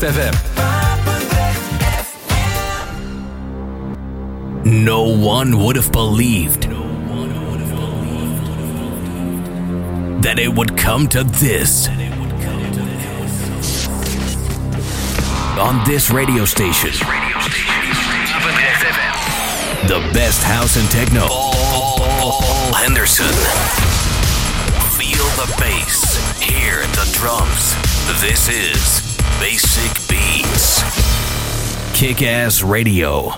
Papendrecht FM. No one would have believed that it would come to this. On this radio station, the best house and techno. Paul Henderson. Feel the bass, hear the drums. This is Basic Beats. Kick Ass Radio.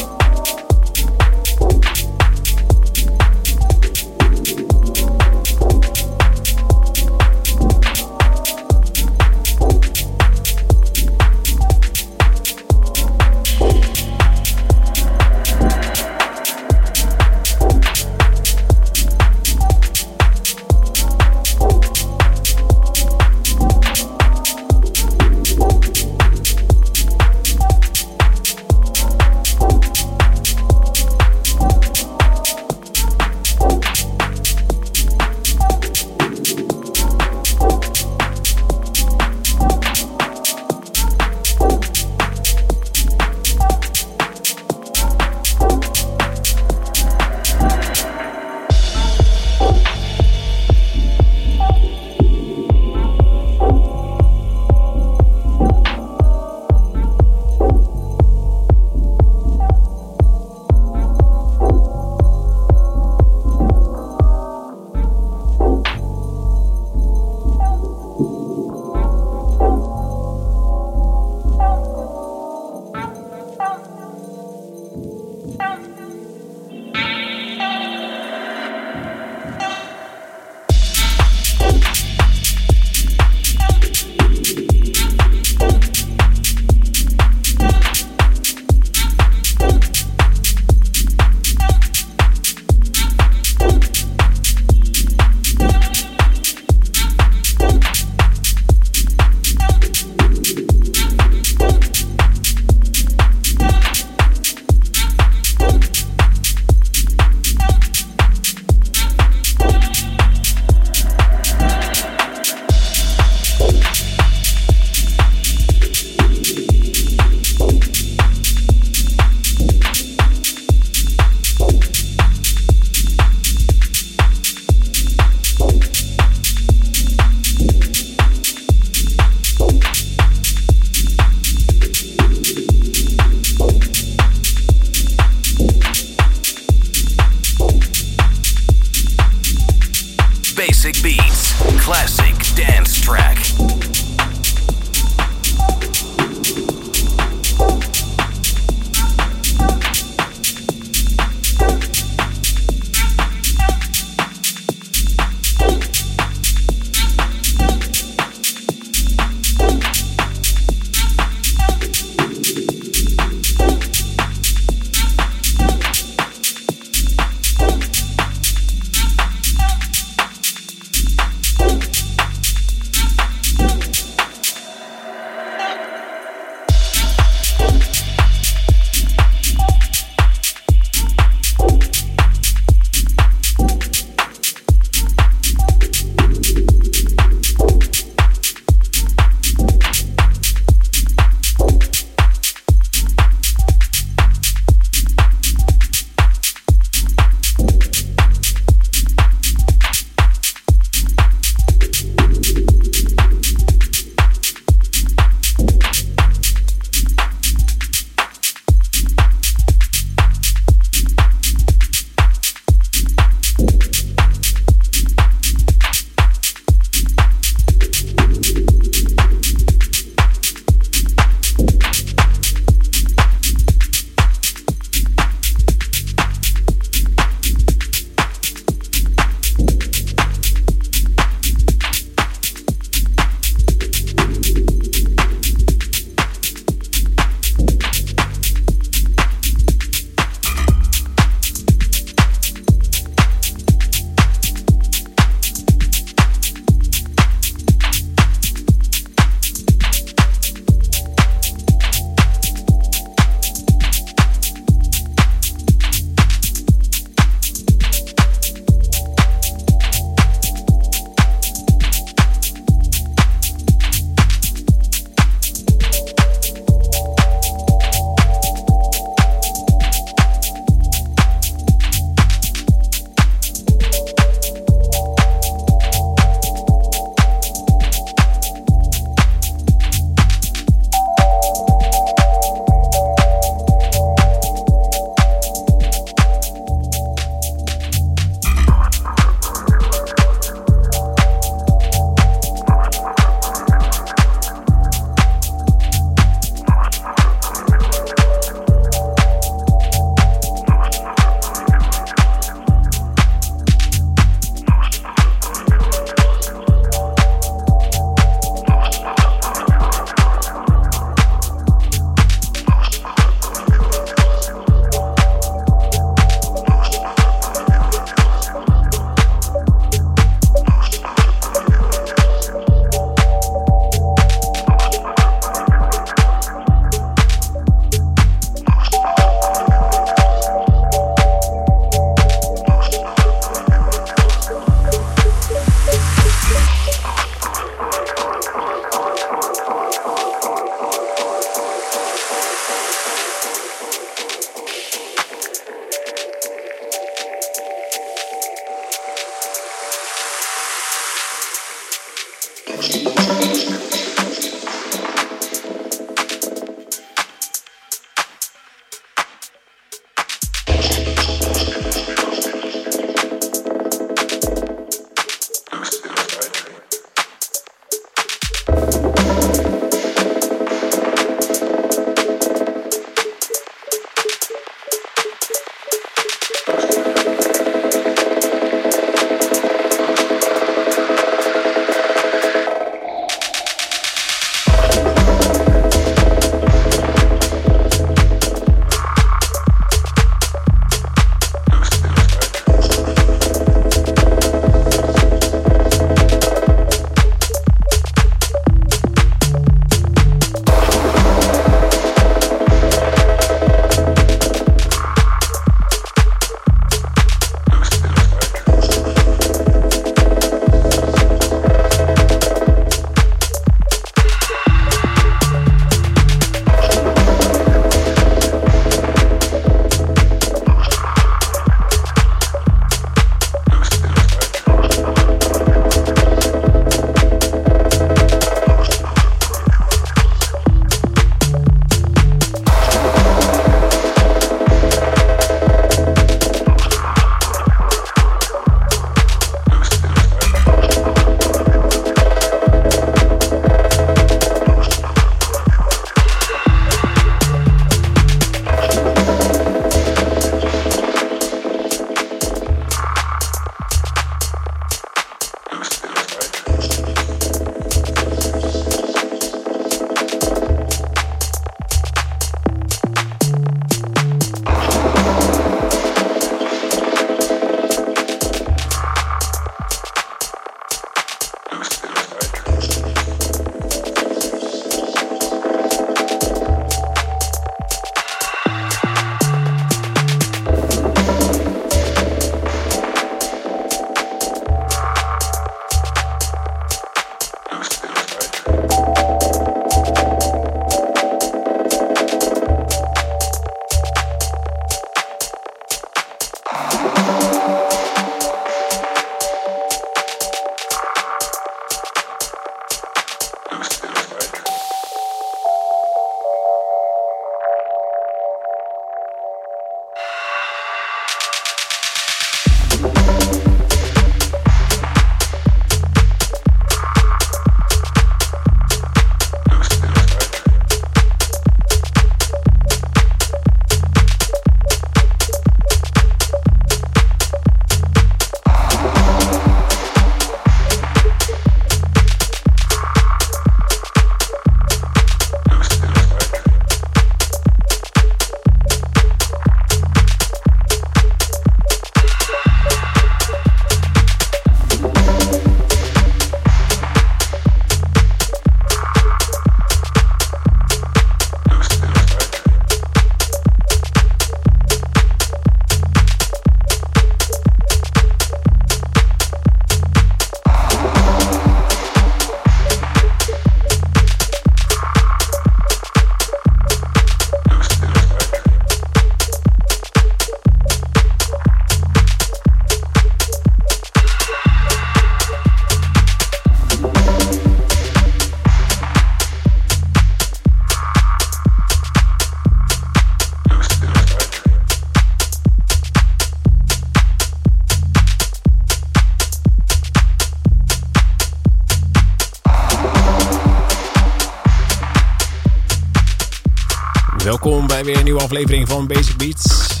Aflevering van Basic Beats.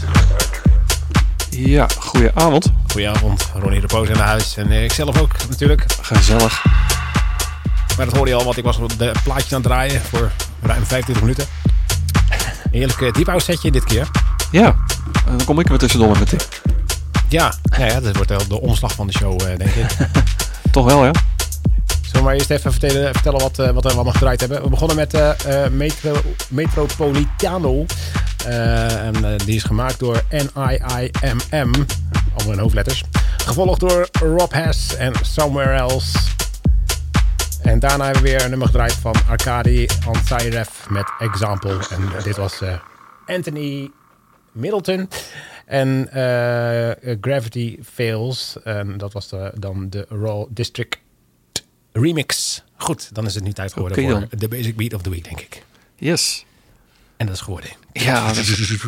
Ja, goeie avond. Goedenavond, Ronnie de Poos in huis. En eh, ik zelf ook natuurlijk. Gezellig. Maar dat hoorde je al, want ik was op de plaatjes aan het draaien voor ruim 25 minuten. Heerlijk uh, deep house setje dit keer. Ja, en dan kom ik er tussendoor met tip. Ja, nou ja, dat wordt wel de omslag van de show, eh, denk ik. Toch wel, ja? Zullen we maar eerst even vertellen, vertellen wat, eh, wat we allemaal gedraaid hebben. We begonnen met eh, eh, Metro, Metropolitano. Eh, en eh, die is gemaakt door N-I-I-M-M. Allemaal in hoofdletters. Gevolgd door Rob Hess en Somewhere Else. En daarna hebben we weer een nummer gedraaid van Arkady Ansairef met Example. En dit was eh, Anthony Middleton. En Gravity Fails. En dat was de, dan de Raw District remix. Goed, dan is het nu tijd geworden voor de Basic Beat of the Week, denk ik. Yes. En dat is geworden. Ja, dat is-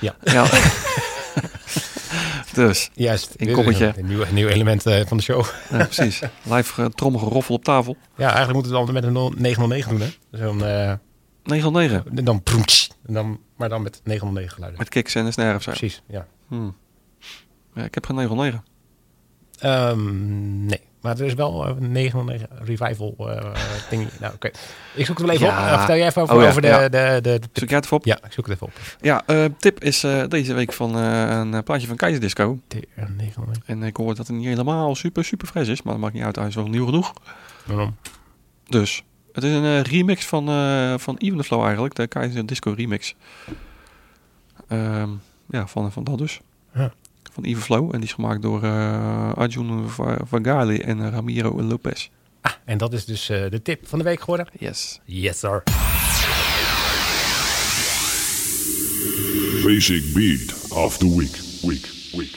Ja. ja. dus, Juist. Een koppeltje. Een, een nieuw, een nieuw element eh, van de show. ja, precies. Live uh, trommelgeroffel op tafel. Ja, eigenlijk moeten we het altijd met een 909 doen, hè? Zo'n... eh, 909. dan proemtsch. En dan, maar dan met 909 geluiden. Met kicks en een snare of zo. Precies, ja. Hmm. Ja, ik heb geen 909. Ehm, nee, maar er is wel een 909 revival eh ding. Nou, oké. Ik zoek het wel even Ja. op. Uh, vertel jij even over, Oh ja, over de, ja. de, de, de- Zoek jij het even op? Ja, ik zoek het even op. Ja, eh, tip is eh, deze week van eh, een eh, plaatje van Keizerdisco. TR909. En ik hoor dat het niet helemaal super, super fris is. Maar dat maakt niet uit. Hij is wel nieuw genoeg. Waarom? Dus, het is een eh, remix van, eh van Even the Flow eigenlijk. De Keizer Disco remix. Ehm, ja, van, van dat dus. Ja. Van Even Flow. En die is gemaakt door eh Arjun Va- Vagali en Ramiro Lopez. Ah, en dat is dus eh, de tip van de week geworden. Yes. Yes, sir. Basic Beat of the Week. Week, week,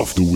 of the week.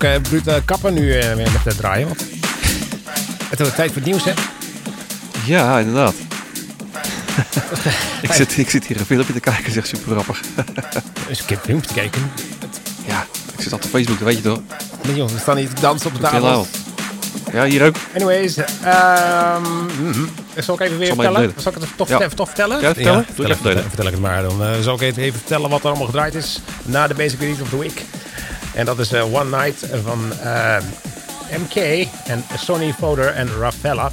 Ik uh, eh, kappen nu eh, weer met het draaien. Want het wordt tijd voor het nieuws, hè? Ja, inderdaad. ik, zit, ik zit hier een filmpje te kijken, zegt super grappig. Dus ik heb filmpje te kijken. ja, ik zit op Facebook, dat weet je toch? Nee joh, we staan hier te dansen op de tafel. out. Ja, hier ook. Anyways, ehm mhm. zal ik even weer Zal vertellen? Zal ik het toch, Ja. toch vertellen? Ja, vertellen. Vertel, ik het maar. Dan eh, zal ik even even vertellen wat er allemaal gedraaid is na de Basic Release of the Week. En dat is eh, One Night van eh, MK en Sonny Foder en Rafella.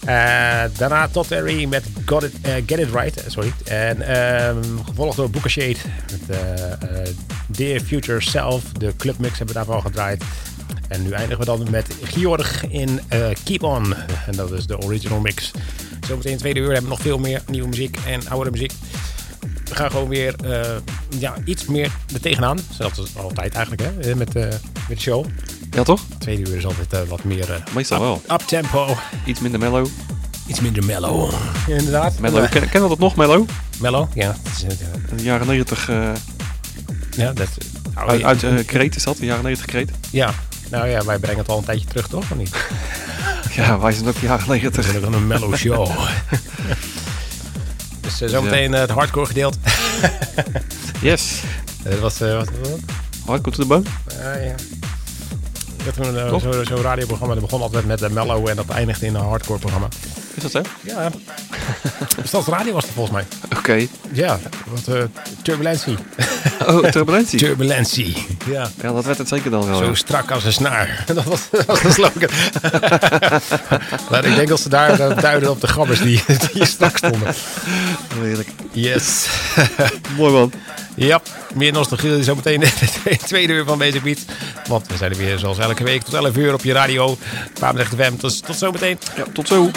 Eh, daarna Todd Terry met Got It, Get It Right. Sorry. En ehm, gevolgd door Booker Shade met Dear Future Self. De clubmix hebben we daarvan gedraaid. En nu eindigen we dan met Georg in Keep On. En dat is de original mix. Zometeen in tweede uur hebben we nog veel meer nieuwe muziek en oudere muziek. We gaan gewoon weer eh, ja, iets meer er tegenaan. Zoals het altijd eigenlijk hè, met, eh, met de show. Ja, toch? Tweede uur is altijd eh, wat meer eh, Meestal up, wel. up tempo. Iets minder mellow. Iets minder mellow. Inderdaad. Mellow. Maar- Ken, kennen we dat nog, mellow? mellow, ja. Dat is, eh, In de jaren 90 eh ja, dat, oh, uit, ja. uit eh, kreet is dat, de jaren 90 kreet. ja. Nou ja, wij brengen het al een tijdje terug, toch? Of niet? Ja, wij zijn ook de jaren We 90. zijn ook een mellow show. dus zometeen eh, het hardcore gedeelte. Yes. Dat was... eh, wat, wat? Hardcore to the bone. Ja. Ik had zo'n zo radioprogramma. Dat begon altijd met een mellow en dat eindigde in een hardcore programma. Is dat zo? Ja. Stadsradio was het volgens mij. Oké. Ja, wat uh, turbulentie. Oh, turbulentie. Turbulentie. Ja. Ja, dat werd het zeker dan wel. Zo ja. strak als een snaar. Dat was, dat was de slogan. maar ik denk dat ze daar eh, duiden op de gabbers die, die strak stonden. Heerlijk. Yes. Mooi man. ja, meer nostalgie zometeen in de tweede uur van Basic Beats. Want we zijn er weer zoals elke week tot 11 uur op je radio. Paamerecht FM. Dus tot zometeen. Ja, tot zo.